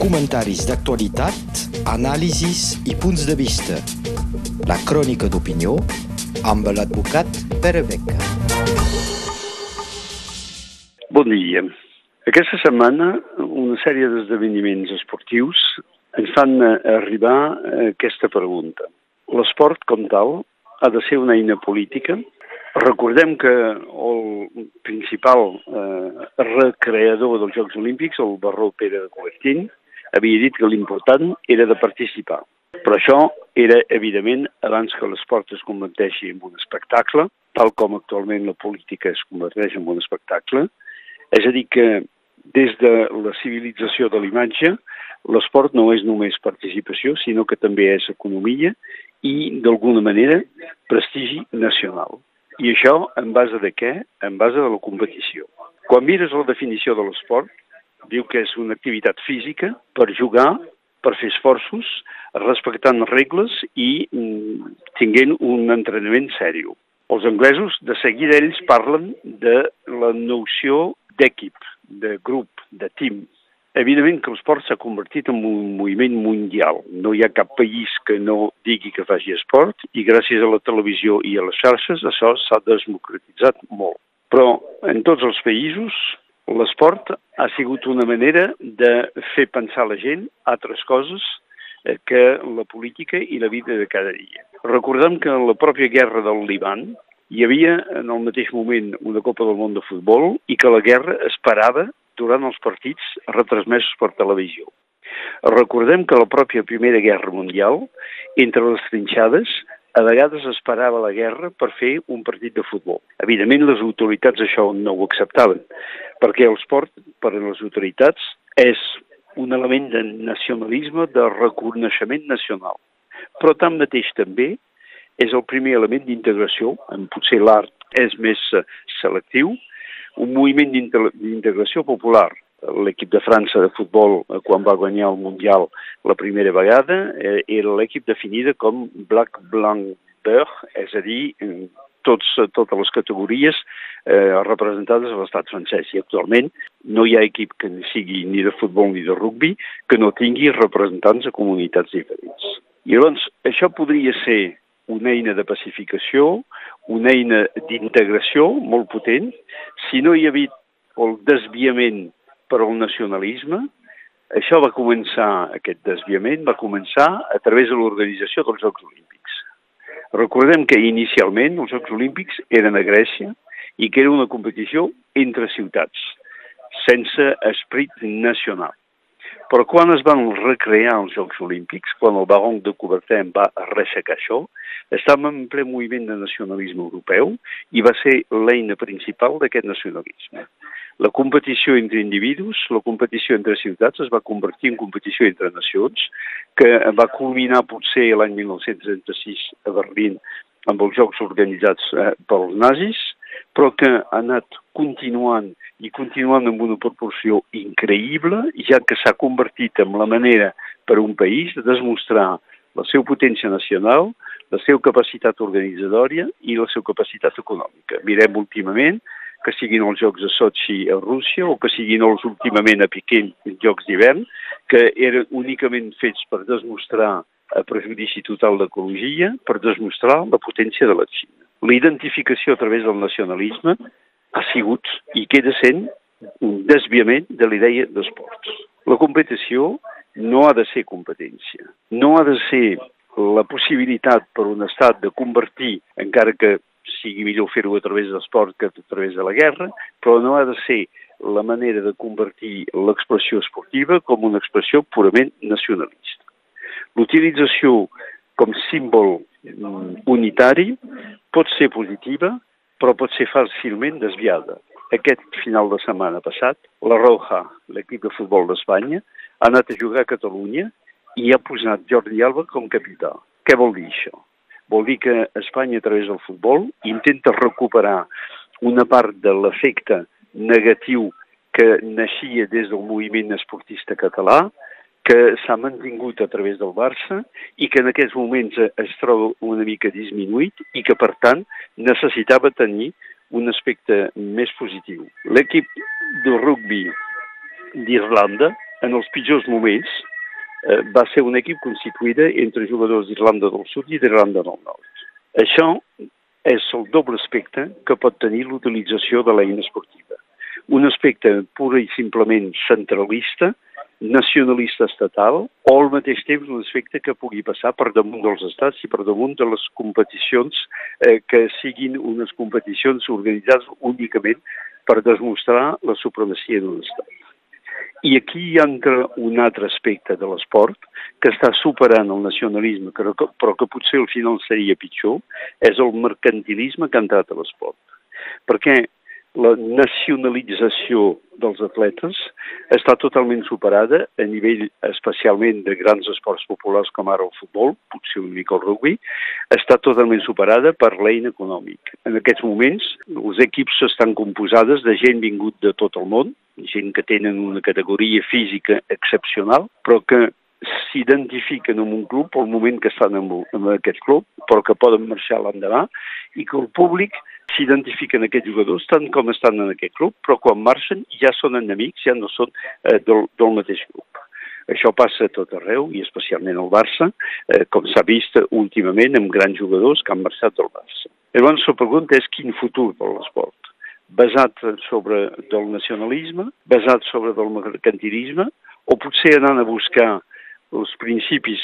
comentaris d'actualitat, anàlisis i punts de vista. La crònica d'opinió amb l'advocat Pere Beca. Bon dia. Aquesta setmana una sèrie d'esdeveniments esportius ens fan arribar aquesta pregunta. L'esport com tal ha de ser una eina política Recordem que el principal eh, recreador dels Jocs Olímpics, el barró Pere de Cobertín, havia dit que l'important era de participar. Però això era, evidentment, abans que l'esport es converteixi en un espectacle, tal com actualment la política es converteix en un espectacle. És a dir, que des de la civilització de l'imatge, l'esport no és només participació, sinó que també és economia i, d'alguna manera, prestigi nacional. I això en base de què? En base de la competició. Quan mires la definició de l'esport, diu que és una activitat física per jugar, per fer esforços, respectant regles i mm, tinguent un entrenament sèrio. Els anglesos, de seguida, ells parlen de la noció d'equip, de grup, de team. Evidentment que l'esport s'ha convertit en un moviment mundial. No hi ha cap país que no digui que faci esport i gràcies a la televisió i a les xarxes això s'ha desmocratitzat molt. Però en tots els països l'esport ha sigut una manera de fer pensar la gent altres coses eh, que la política i la vida de cada dia. Recordem que en la pròpia guerra del Liban hi havia en el mateix moment una Copa del Món de futbol i que la guerra esperava durant els partits retransmesos per televisió. Recordem que la pròpia Primera Guerra Mundial, entre les trinxades, a vegades esperava la guerra per fer un partit de futbol. Evidentment, les autoritats això no ho acceptaven, perquè el sport, per a les autoritats, és un element de nacionalisme, de reconeixement nacional. Però tanmateix també és el primer element d'integració, en potser l'art és més eh, selectiu, un moviment d'integració popular. L'equip de França de futbol, eh, quan va guanyar el Mundial la primera vegada, eh, era l'equip definida com Black, Blanc, Beur, és a dir, tots, totes les categories eh, representades a l'estat francès. I actualment no hi ha equip que sigui ni de futbol ni de rugbi que no tingui representants de comunitats diferents. I llavors, això podria ser una eina de pacificació, una eina d'integració molt potent. Si no hi havia el desviament per al nacionalisme, això va començar, aquest desviament va començar a través de l'organització dels Jocs Olímpics. Recordem que inicialment els Jocs Olímpics eren a Grècia i que era una competició entre ciutats, sense esprit nacional. Però quan es van recrear els Jocs Olímpics, quan el baron de Coubertin va ressecar això, estàvem en ple moviment de nacionalisme europeu i va ser l'eina principal d'aquest nacionalisme. La competició entre individus, la competició entre ciutats es va convertir en competició entre nacions, que va culminar potser l'any 1936 a Berlín amb els jocs organitzats eh, pels nazis, però que ha anat continuant i continuant amb una proporció increïble, ja que s'ha convertit en la manera per un país de demostrar la seva potència nacional, la seva capacitat organitzadòria i la seva capacitat econòmica. Mirem últimament que siguin els Jocs de Sochi a Rússia o que siguin els últimament a els Jocs d'hivern, que eren únicament fets per demostrar a prejudici total d'ecologia, per demostrar la potència de la Xina. La identificació a través del nacionalisme ha sigut i queda sent un desviament de la idea d'esports. La competició no ha de ser competència, no ha de ser la possibilitat per un estat de convertir, encara que sigui millor fer-ho a través de l'esport que a través de la guerra, però no ha de ser la manera de convertir l'expressió esportiva com una expressió purament nacionalista. L'utilització com símbol mm, unitari pot ser positiva, però pot ser fàcilment desviada. Aquest final de setmana passat, la Roja, l'equip de futbol d'Espanya, ha anat a jugar a Catalunya i ha posat Jordi Alba com capità. Què vol dir això? Vol dir que Espanya, a través del futbol, intenta recuperar una part de l'efecte negatiu que naixia des del moviment esportista català, que s'ha mantingut a través del Barça i que en aquests moments es troba una mica disminuït i que, per tant, necessitava tenir un aspecte més positiu. L'equip de rugby d'Irlanda en els pitjors moments, eh, va ser un equip constituïda entre jugadors d'Irlanda del Sud i d'Irlanda del Nord. Això és el doble aspecte que pot tenir l'utilització de l'eina esportiva. Un aspecte pura i simplement centralista, nacionalista estatal, o al mateix temps un aspecte que pugui passar per damunt dels estats i per damunt de les competicions eh, que siguin unes competicions organitzades únicament per demostrar la supremacia d'un estat. I aquí hi entra un altre aspecte de l'esport que està superant el nacionalisme, però que, però que potser al final seria pitjor, és el mercantilisme que ha entrat a l'esport. Perquè la nacionalització dels atletes està totalment superada a nivell especialment de grans esports populars com ara el futbol, potser una mica el rugby, està totalment superada per l'eina econòmic. En aquests moments, els equips estan composades de gent vingut de tot el món, gent que tenen una categoria física excepcional, però que s'identifiquen en un club pel moment que estan en, en aquest club, però que poden marxar l'endemà, i que el públic s'identifiquen aquests jugadors tant com estan en aquest club, però quan marxen ja són enemics, ja no són eh, del, del mateix grup. Això passa a tot arreu, i especialment al Barça, eh, com s'ha vist últimament amb grans jugadors que han marxat del Barça. Llavors, la pregunta és quin futur per l'esport? Basat sobre del nacionalisme, basat sobre del mercantilisme, o potser anant a buscar els principis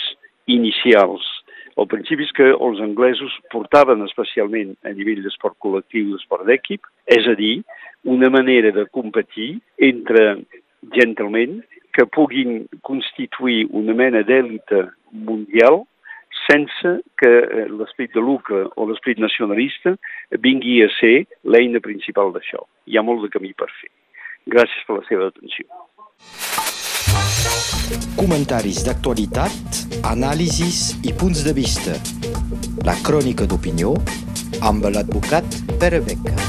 inicials el principi és que els anglesos portaven especialment a nivell d'esport col·lectiu i d'esport d'equip, és a dir, una manera de competir entre gentlemen que puguin constituir una mena d'èlita mundial sense que eh, l'esprit de lucre o l'esprit nacionalista vingui a ser l'eina principal d'això. Hi ha molt de camí per fer. Gràcies per la seva atenció. Comentaris d'actualitat, anàlisis i punts de vista. La crònica d'opinió amb l'advocat Pere Beca.